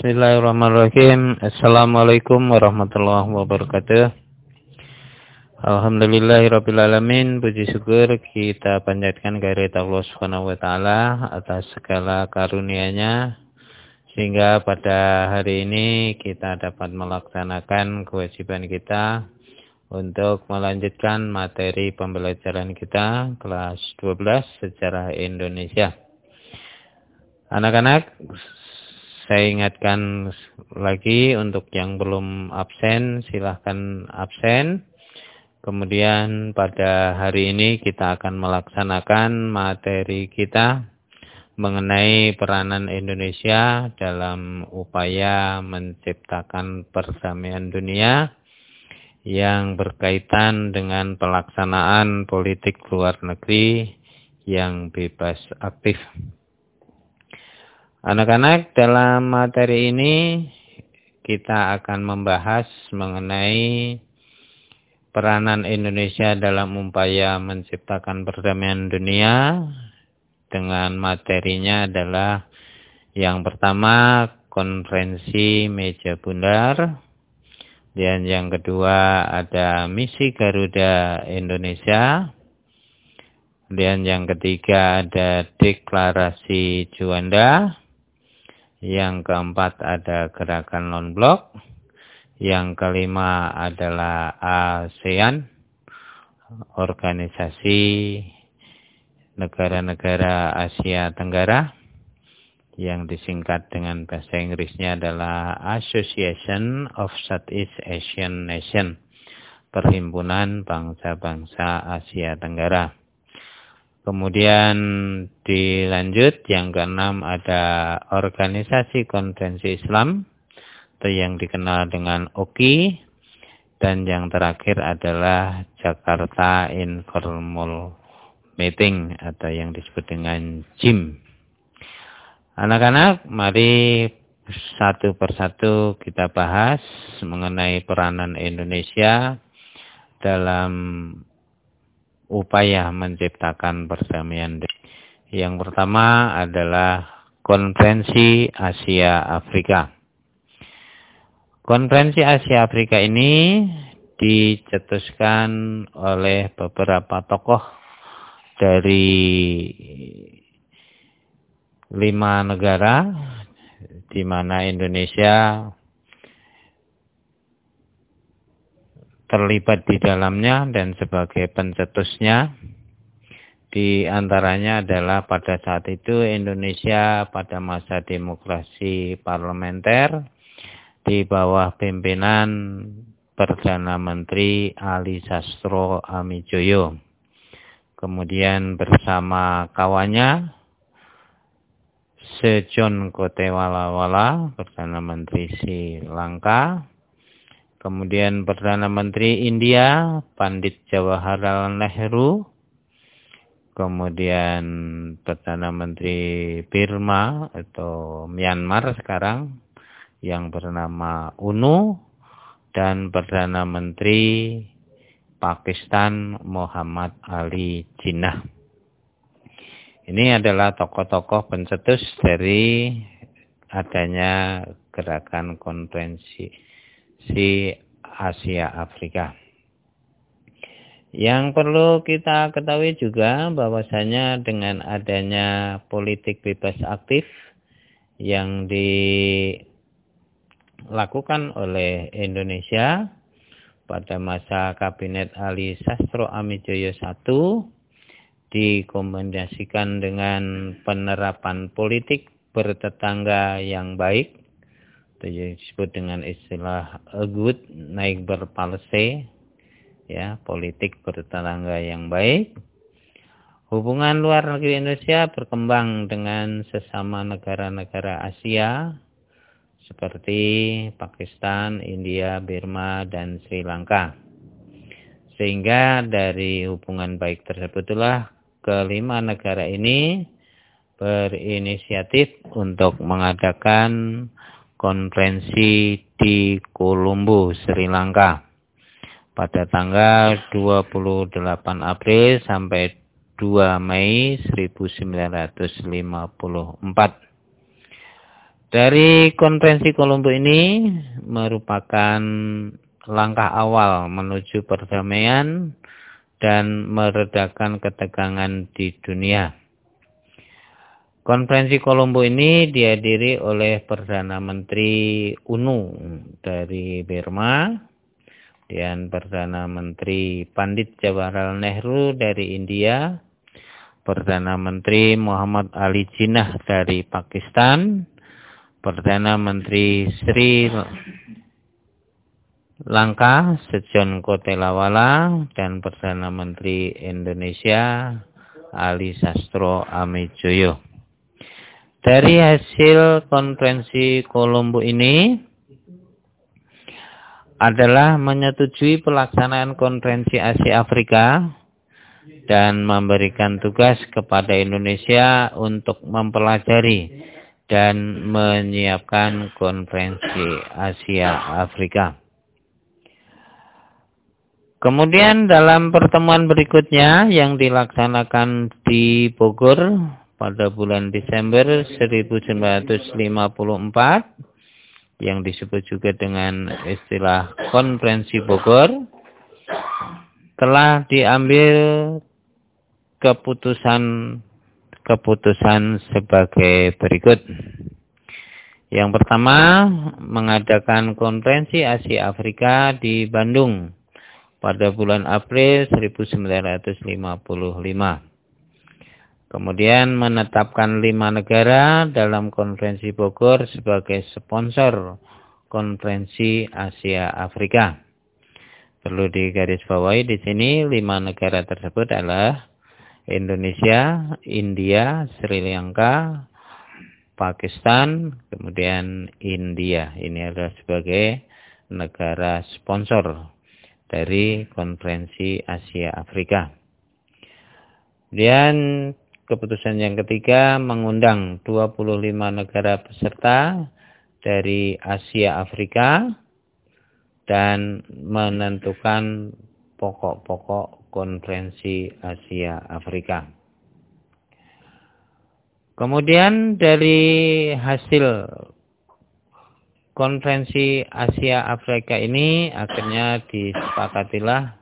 Bismillahirrahmanirrahim. Assalamualaikum warahmatullahi wabarakatuh. Alhamdulillahirrabbilalamin. Puji syukur kita panjatkan kehadirat Allah subhanahu wa ta'ala atas segala karunia-Nya. Sehingga pada hari ini kita dapat melaksanakan kewajiban kita untuk melanjutkan materi pembelajaran kita kelas 12 sejarah Indonesia. Anak-anak, saya ingatkan lagi untuk yang belum absen, silahkan absen. Kemudian pada hari ini kita akan melaksanakan materi kita mengenai peranan Indonesia dalam upaya menciptakan perdamaian dunia yang berkaitan dengan pelaksanaan politik luar negeri yang bebas aktif. Anak-anak, dalam materi ini kita akan membahas mengenai peranan Indonesia dalam upaya menciptakan perdamaian dunia. Dengan materinya adalah yang pertama konferensi meja bundar. Dan yang kedua ada misi Garuda Indonesia. Dan yang ketiga ada deklarasi Juanda yang keempat ada gerakan non-blok. Yang kelima adalah ASEAN, organisasi negara-negara Asia Tenggara yang disingkat dengan bahasa Inggrisnya adalah Association of Southeast Asian Nation, Perhimpunan Bangsa-Bangsa Asia Tenggara. Kemudian dilanjut yang keenam ada organisasi konvensi Islam atau yang dikenal dengan OKI dan yang terakhir adalah Jakarta Informal Meeting atau yang disebut dengan JIM. Anak-anak, mari satu persatu kita bahas mengenai peranan Indonesia dalam upaya menciptakan perdamaian. Yang pertama adalah Konferensi Asia Afrika. Konferensi Asia Afrika ini dicetuskan oleh beberapa tokoh dari lima negara di mana Indonesia terlibat di dalamnya dan sebagai pencetusnya di antaranya adalah pada saat itu Indonesia pada masa demokrasi parlementer di bawah pimpinan Perdana Menteri Ali Sastro Amijoyo. Kemudian bersama kawannya Sejon Kotewala Perdana Menteri Sri Lanka, Kemudian Perdana Menteri India, Pandit Jawaharlal Nehru. Kemudian Perdana Menteri Burma atau Myanmar sekarang yang bernama UNU dan Perdana Menteri Pakistan Muhammad Ali Jinnah. Ini adalah tokoh-tokoh pencetus dari adanya gerakan konvensi si Asia Afrika. Yang perlu kita ketahui juga bahwasanya dengan adanya politik bebas aktif yang dilakukan oleh Indonesia pada masa Kabinet Ali Sastro Amijoyo I dikombinasikan dengan penerapan politik bertetangga yang baik disebut dengan istilah a good neighbor policy ya politik bertetangga yang baik hubungan luar negeri Indonesia berkembang dengan sesama negara-negara Asia seperti Pakistan, India, Burma, dan Sri Lanka. Sehingga dari hubungan baik tersebutlah kelima negara ini berinisiatif untuk mengadakan konferensi di Colombo, Sri Lanka pada tanggal 28 April sampai 2 Mei 1954. Dari konferensi Kolombo ini merupakan langkah awal menuju perdamaian dan meredakan ketegangan di dunia. Konferensi Kolombo ini dihadiri oleh Perdana Menteri UNU dari Burma dan Perdana Menteri Pandit Jawaharlal Nehru dari India, Perdana Menteri Muhammad Ali Jinnah dari Pakistan, Perdana Menteri Sri Lanka Sejon Kotelawala dan Perdana Menteri Indonesia Ali Sastro Amejoyo. Dari hasil konferensi Kolombo ini adalah menyetujui pelaksanaan konferensi Asia Afrika dan memberikan tugas kepada Indonesia untuk mempelajari dan menyiapkan konferensi Asia Afrika. Kemudian dalam pertemuan berikutnya yang dilaksanakan di Bogor pada bulan Desember 1954 yang disebut juga dengan istilah konferensi Bogor telah diambil keputusan keputusan sebagai berikut. Yang pertama, mengadakan konferensi Asia Afrika di Bandung pada bulan April 1955. Kemudian menetapkan lima negara dalam konferensi Bogor sebagai sponsor konferensi Asia Afrika. Perlu digarisbawahi di sini lima negara tersebut adalah Indonesia, India, Sri Lanka, Pakistan, kemudian India. Ini adalah sebagai negara sponsor dari konferensi Asia Afrika. Kemudian keputusan yang ketiga mengundang 25 negara peserta dari Asia Afrika dan menentukan pokok-pokok Konferensi Asia Afrika. Kemudian dari hasil konferensi Asia Afrika ini akhirnya disepakatilah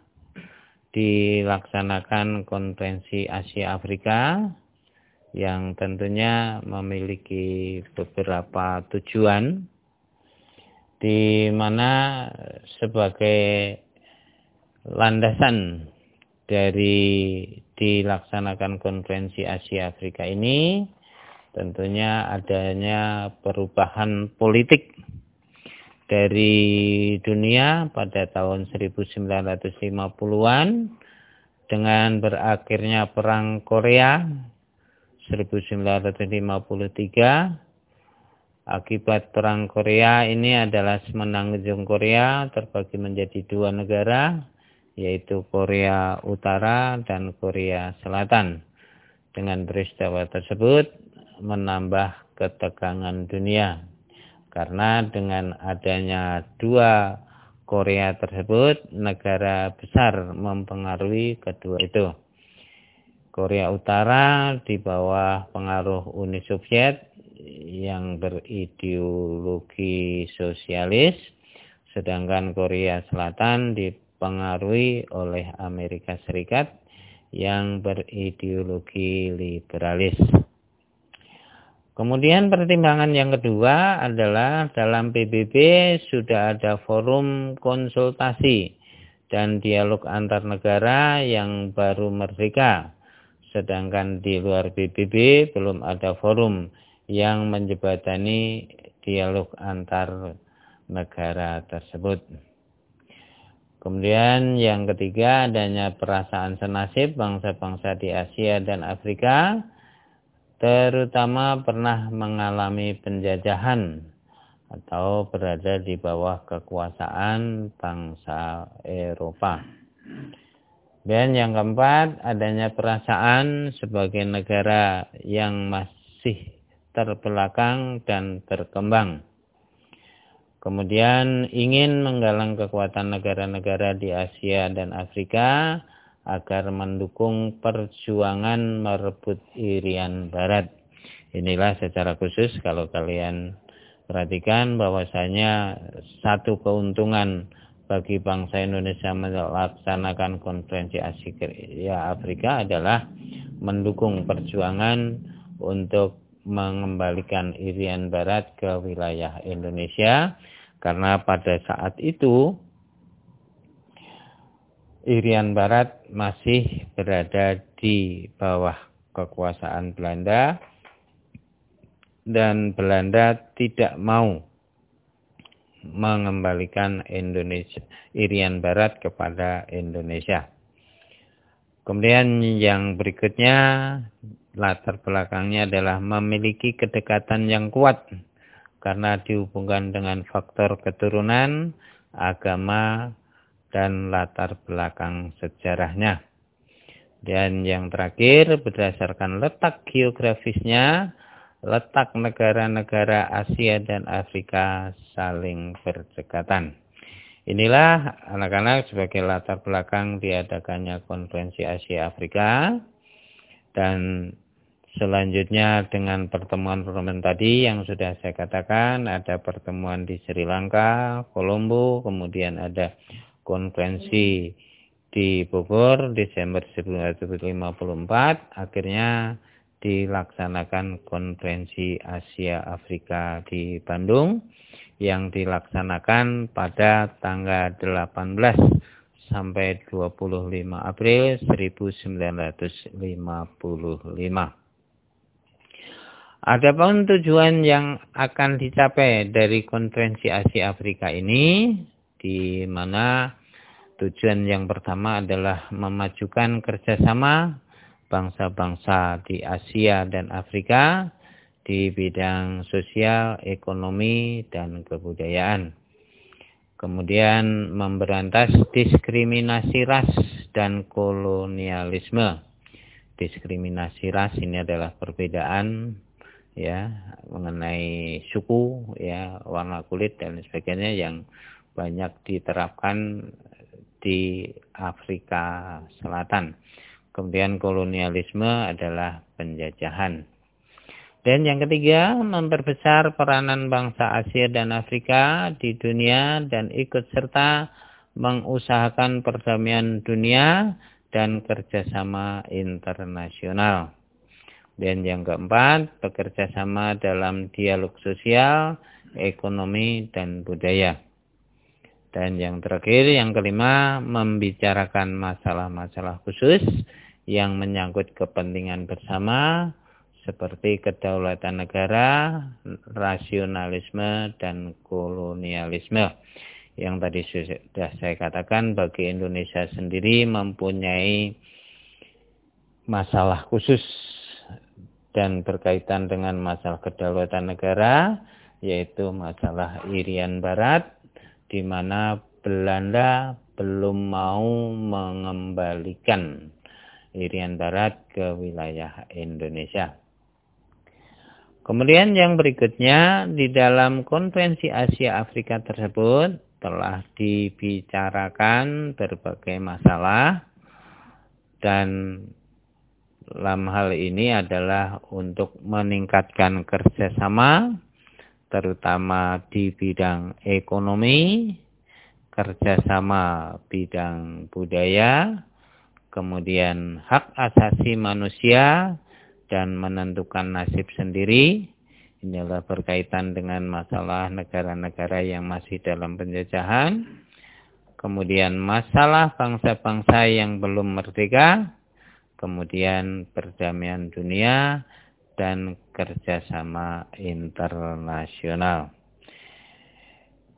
dilaksanakan konferensi Asia Afrika yang tentunya memiliki beberapa tujuan di mana sebagai landasan dari dilaksanakan konferensi Asia Afrika ini tentunya adanya perubahan politik dari dunia pada tahun 1950-an dengan berakhirnya perang Korea 1953 akibat perang Korea ini adalah semenanjung Korea terbagi menjadi dua negara yaitu Korea Utara dan Korea Selatan. Dengan peristiwa tersebut menambah ketegangan dunia. Karena dengan adanya dua Korea tersebut, negara besar mempengaruhi kedua itu. Korea Utara di bawah pengaruh Uni Soviet yang berideologi sosialis, sedangkan Korea Selatan di dipengaruhi oleh Amerika Serikat yang berideologi liberalis. Kemudian pertimbangan yang kedua adalah dalam PBB sudah ada forum konsultasi dan dialog antar negara yang baru merdeka. Sedangkan di luar PBB belum ada forum yang menjebatani dialog antar negara tersebut. Kemudian yang ketiga adanya perasaan senasib bangsa-bangsa di Asia dan Afrika terutama pernah mengalami penjajahan atau berada di bawah kekuasaan bangsa Eropa. Dan yang keempat, adanya perasaan sebagai negara yang masih terbelakang dan berkembang Kemudian ingin menggalang kekuatan negara-negara di Asia dan Afrika agar mendukung perjuangan merebut Irian Barat. Inilah secara khusus kalau kalian Perhatikan bahwasanya satu keuntungan bagi bangsa Indonesia melaksanakan konferensi Asia Afrika adalah mendukung perjuangan untuk mengembalikan Irian Barat ke wilayah Indonesia karena pada saat itu Irian Barat masih berada di bawah kekuasaan Belanda dan Belanda tidak mau mengembalikan Indonesia Irian Barat kepada Indonesia. Kemudian yang berikutnya latar belakangnya adalah memiliki kedekatan yang kuat karena dihubungkan dengan faktor keturunan, agama, dan latar belakang sejarahnya. Dan yang terakhir berdasarkan letak geografisnya, letak negara-negara Asia dan Afrika saling berdekatan. Inilah anak-anak sebagai latar belakang diadakannya konferensi Asia Afrika dan selanjutnya dengan pertemuan-pertemuan tadi yang sudah saya katakan ada pertemuan di Sri Lanka, Kolombo, kemudian ada konferensi di Bogor Desember 1954 akhirnya dilaksanakan konferensi Asia Afrika di Bandung yang dilaksanakan pada tanggal 18 sampai 25 April 1955. Adapun tujuan yang akan dicapai dari konferensi Asia Afrika ini di mana tujuan yang pertama adalah memajukan kerjasama bangsa-bangsa di Asia dan Afrika di bidang sosial, ekonomi, dan kebudayaan. Kemudian memberantas diskriminasi ras dan kolonialisme. Diskriminasi ras ini adalah perbedaan ya mengenai suku, ya warna kulit dan sebagainya yang banyak diterapkan di Afrika Selatan. Kemudian kolonialisme adalah penjajahan. Dan yang ketiga, memperbesar peranan bangsa Asia dan Afrika di dunia dan ikut serta mengusahakan perdamaian dunia dan kerjasama internasional. Dan yang keempat, bekerja sama dalam dialog sosial, ekonomi, dan budaya. Dan yang terakhir, yang kelima, membicarakan masalah-masalah khusus yang menyangkut kepentingan bersama seperti kedaulatan negara, rasionalisme, dan kolonialisme. Yang tadi sudah saya katakan bagi Indonesia sendiri mempunyai masalah khusus dan berkaitan dengan masalah kedaulatan negara, yaitu masalah Irian Barat, di mana Belanda belum mau mengembalikan Irian Barat ke wilayah Indonesia. Kemudian yang berikutnya di dalam konvensi Asia Afrika tersebut telah dibicarakan berbagai masalah dan dalam hal ini adalah untuk meningkatkan kerjasama terutama di bidang ekonomi, kerjasama bidang budaya, kemudian hak asasi manusia dan menentukan nasib sendiri. Inilah berkaitan dengan masalah negara-negara yang masih dalam penjajahan. Kemudian masalah bangsa-bangsa yang belum merdeka. Kemudian perdamaian dunia dan kerjasama internasional.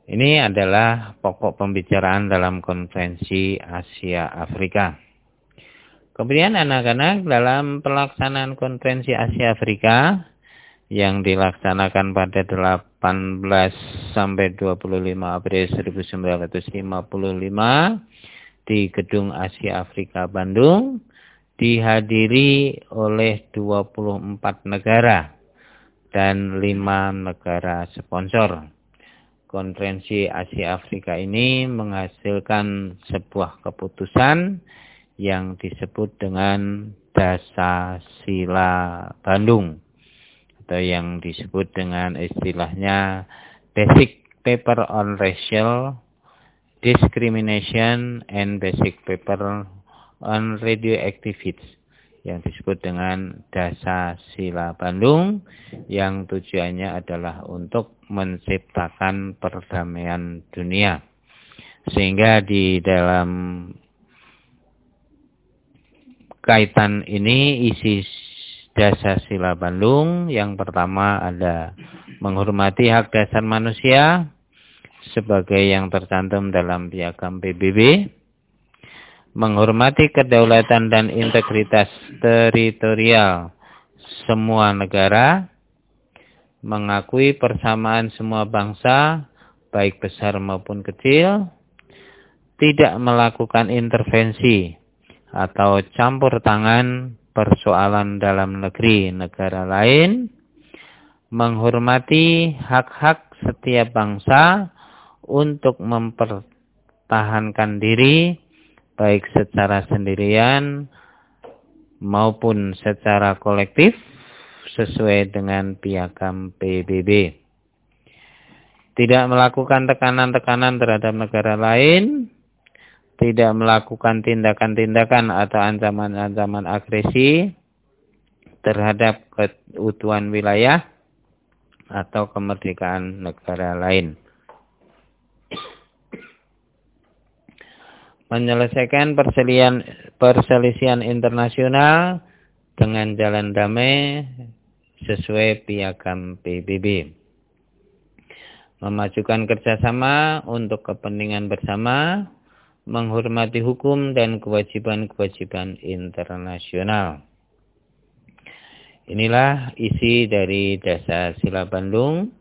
Ini adalah pokok pembicaraan dalam konferensi Asia Afrika. Kemudian anak-anak dalam pelaksanaan konferensi Asia Afrika yang dilaksanakan pada 18 sampai 25 April 1955 di Gedung Asia Afrika Bandung dihadiri oleh 24 negara dan 5 negara sponsor. Konferensi Asia Afrika ini menghasilkan sebuah keputusan yang disebut dengan Dasa Sila Bandung atau yang disebut dengan istilahnya Basic Paper on Racial Discrimination and Basic Paper on Radioactivities yang disebut dengan Dasa Sila Bandung yang tujuannya adalah untuk menciptakan perdamaian dunia. Sehingga di dalam kaitan ini isi Dasa Sila Bandung yang pertama ada menghormati hak dasar manusia sebagai yang tercantum dalam piagam PBB menghormati kedaulatan dan integritas teritorial semua negara, mengakui persamaan semua bangsa, baik besar maupun kecil, tidak melakukan intervensi atau campur tangan persoalan dalam negeri negara lain, menghormati hak-hak setiap bangsa untuk mempertahankan diri baik secara sendirian maupun secara kolektif sesuai dengan piagam PBB. Tidak melakukan tekanan-tekanan terhadap negara lain, tidak melakukan tindakan-tindakan atau ancaman-ancaman agresi terhadap keutuhan wilayah atau kemerdekaan negara lain. Menyelesaikan perselisihan, perselisihan internasional dengan jalan damai sesuai piagam PBB. Memajukan kerjasama untuk kepentingan bersama, menghormati hukum dan kewajiban-kewajiban internasional. Inilah isi dari Dasa Sila Bandung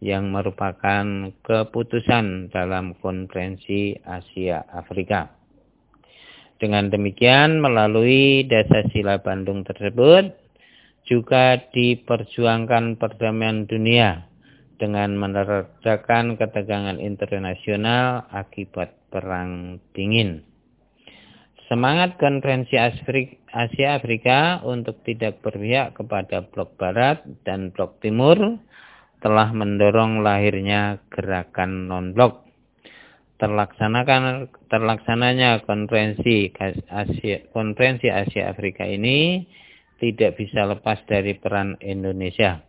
yang merupakan keputusan dalam konferensi Asia Afrika. Dengan demikian, melalui dasar sila Bandung tersebut, juga diperjuangkan perdamaian dunia dengan meredakan ketegangan internasional akibat perang dingin. Semangat konferensi Asia Afrika untuk tidak berpihak kepada blok barat dan blok timur telah mendorong lahirnya gerakan non-blok terlaksanakan terlaksananya konferensi Asia konferensi Asia Afrika ini tidak bisa lepas dari peran Indonesia.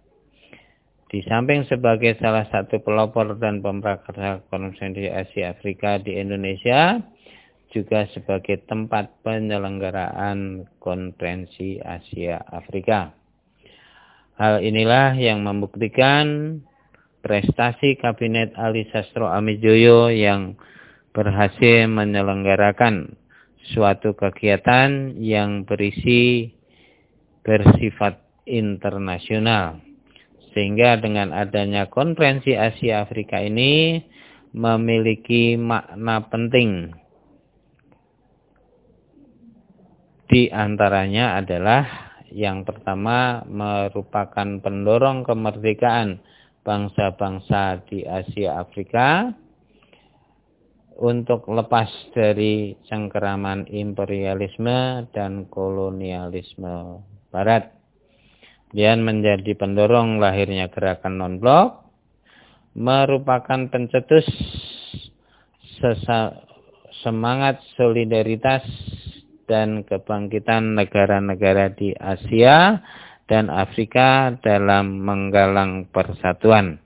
Di samping sebagai salah satu pelopor dan pemrakarsa konferensi Asia Afrika di Indonesia, juga sebagai tempat penyelenggaraan konferensi Asia Afrika. Hal inilah yang membuktikan prestasi Kabinet Ali Sastro Amijoyo yang berhasil menyelenggarakan suatu kegiatan yang berisi bersifat internasional. Sehingga dengan adanya konferensi Asia Afrika ini memiliki makna penting. Di antaranya adalah yang pertama merupakan pendorong kemerdekaan bangsa-bangsa di Asia Afrika untuk lepas dari cengkeraman imperialisme dan kolonialisme barat. Dan menjadi pendorong lahirnya gerakan non-blok merupakan pencetus semangat solidaritas dan kebangkitan negara-negara di Asia dan Afrika dalam menggalang persatuan.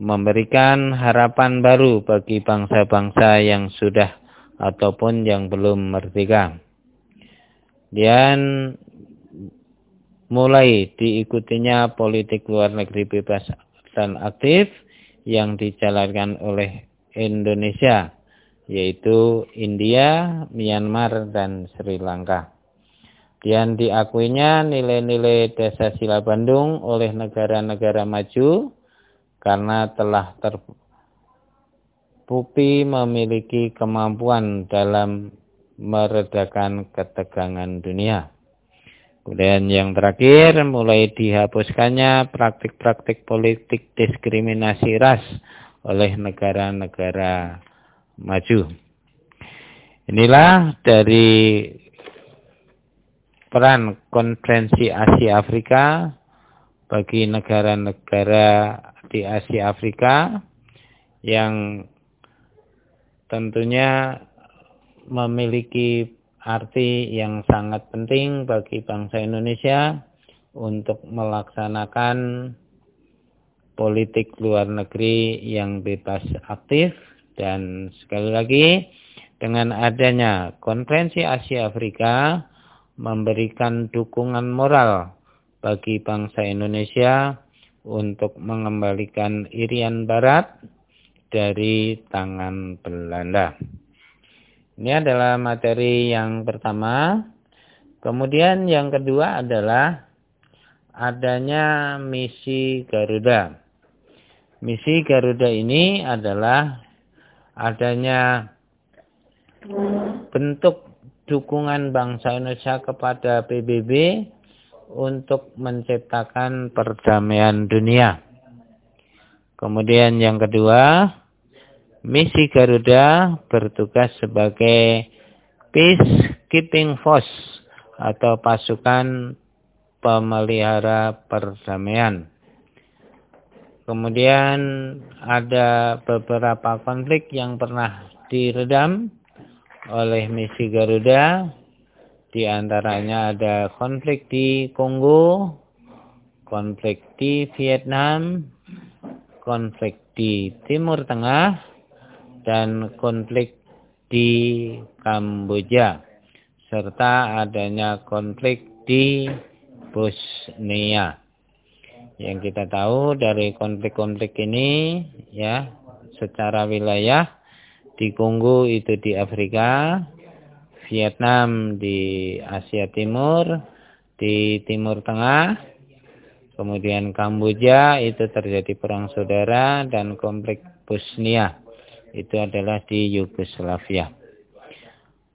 Memberikan harapan baru bagi bangsa-bangsa yang sudah ataupun yang belum merdeka. Dan mulai diikutinya politik luar negeri bebas dan aktif yang dijalankan oleh Indonesia, yaitu India, Myanmar, dan Sri Lanka. Dan diakuinya nilai-nilai desa sila Bandung oleh negara-negara maju karena telah terbukti memiliki kemampuan dalam meredakan ketegangan dunia. Kemudian yang terakhir, mulai dihapuskannya praktik-praktik politik diskriminasi ras oleh negara-negara maju. Inilah dari peran konferensi Asia Afrika bagi negara-negara di Asia Afrika yang tentunya memiliki arti yang sangat penting bagi bangsa Indonesia untuk melaksanakan politik luar negeri yang bebas aktif. Dan sekali lagi dengan adanya konferensi Asia Afrika memberikan dukungan moral bagi bangsa Indonesia untuk mengembalikan Irian Barat dari tangan Belanda. Ini adalah materi yang pertama. Kemudian yang kedua adalah adanya misi Garuda. Misi Garuda ini adalah adanya bentuk dukungan bangsa Indonesia kepada PBB untuk menciptakan perdamaian dunia. Kemudian yang kedua, misi Garuda bertugas sebagai peacekeeping force atau pasukan pemelihara perdamaian. Kemudian ada beberapa konflik yang pernah diredam oleh misi Garuda. Di antaranya ada konflik di Kongo, konflik di Vietnam, konflik di Timur Tengah, dan konflik di Kamboja, serta adanya konflik di Bosnia. Yang kita tahu dari konflik-konflik ini ya secara wilayah di Kongo itu di Afrika, Vietnam di Asia Timur, di Timur Tengah, kemudian Kamboja itu terjadi perang saudara dan konflik Bosnia itu adalah di Yugoslavia.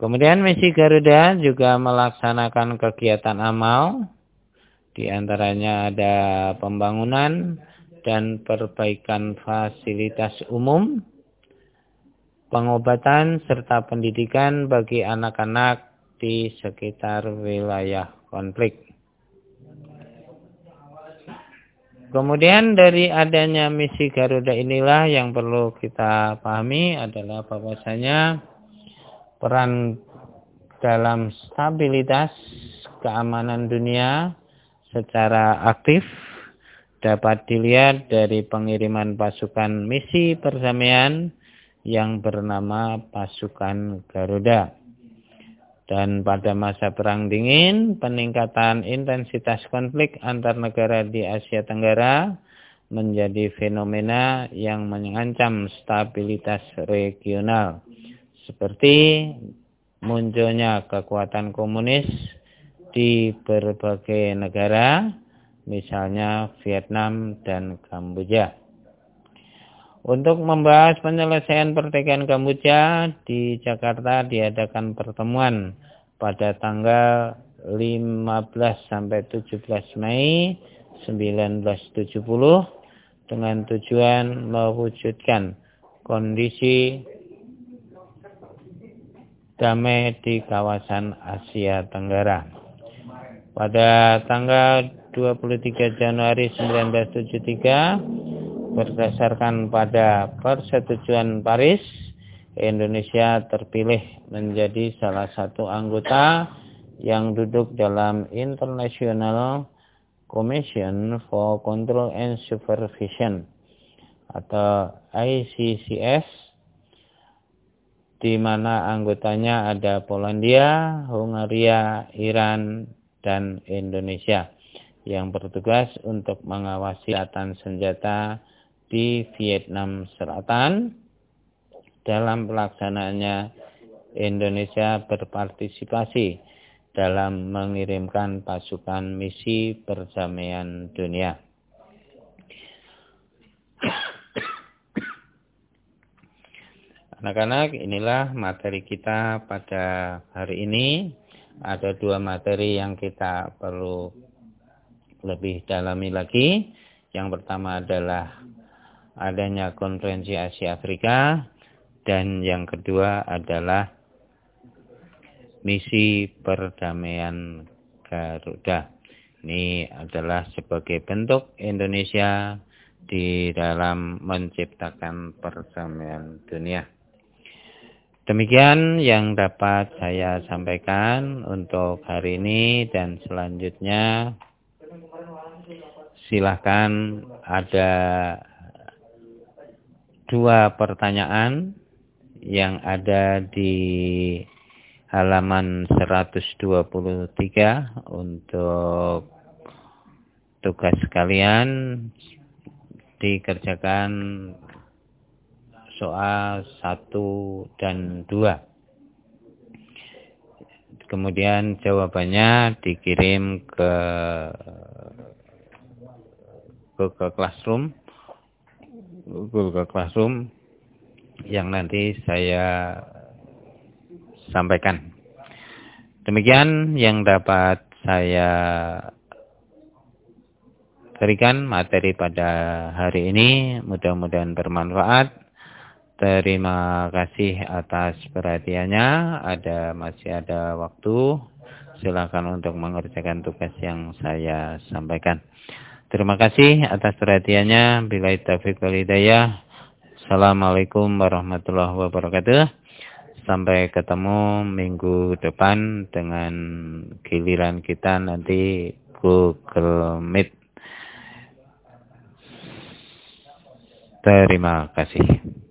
Kemudian misi Garuda juga melaksanakan kegiatan amal, di antaranya ada pembangunan dan perbaikan fasilitas umum, pengobatan serta pendidikan bagi anak-anak di sekitar wilayah konflik. Kemudian dari adanya misi Garuda inilah yang perlu kita pahami adalah bahwasanya peran dalam stabilitas keamanan dunia secara aktif dapat dilihat dari pengiriman pasukan misi perdamaian yang bernama pasukan Garuda. Dan pada masa Perang Dingin, peningkatan intensitas konflik antar negara di Asia Tenggara menjadi fenomena yang mengancam stabilitas regional. Seperti munculnya kekuatan komunis di berbagai negara, misalnya Vietnam dan Kamboja. Untuk membahas penyelesaian pertikaian Kamboja di Jakarta diadakan pertemuan pada tanggal 15 sampai 17 Mei 1970 dengan tujuan mewujudkan kondisi damai di kawasan Asia Tenggara. Pada tanggal 23 Januari 1973 berdasarkan pada persetujuan Paris, Indonesia terpilih menjadi salah satu anggota yang duduk dalam International Commission for Control and Supervision atau ICCS di mana anggotanya ada Polandia, Hungaria, Iran, dan Indonesia yang bertugas untuk mengawasi latan senjata di Vietnam Selatan. Dalam pelaksanaannya Indonesia berpartisipasi dalam mengirimkan pasukan misi perdamaian dunia. Anak-anak, inilah materi kita pada hari ini. Ada dua materi yang kita perlu lebih dalami lagi. Yang pertama adalah adanya konferensi Asia Afrika dan yang kedua adalah misi perdamaian Garuda. Ini adalah sebagai bentuk Indonesia di dalam menciptakan perdamaian dunia. Demikian yang dapat saya sampaikan untuk hari ini dan selanjutnya silahkan ada dua pertanyaan yang ada di halaman 123 untuk tugas kalian dikerjakan soal satu dan dua. Kemudian jawabannya dikirim ke Google Classroom. Google Classroom yang nanti saya sampaikan. Demikian yang dapat saya berikan materi pada hari ini. Mudah-mudahan bermanfaat. Terima kasih atas perhatiannya. Ada masih ada waktu. Silakan untuk mengerjakan tugas yang saya sampaikan. Terima kasih atas perhatiannya. Bila taufiq wal hidayah. Assalamualaikum warahmatullahi wabarakatuh. Sampai ketemu minggu depan dengan giliran kita nanti Google Meet. Terima kasih.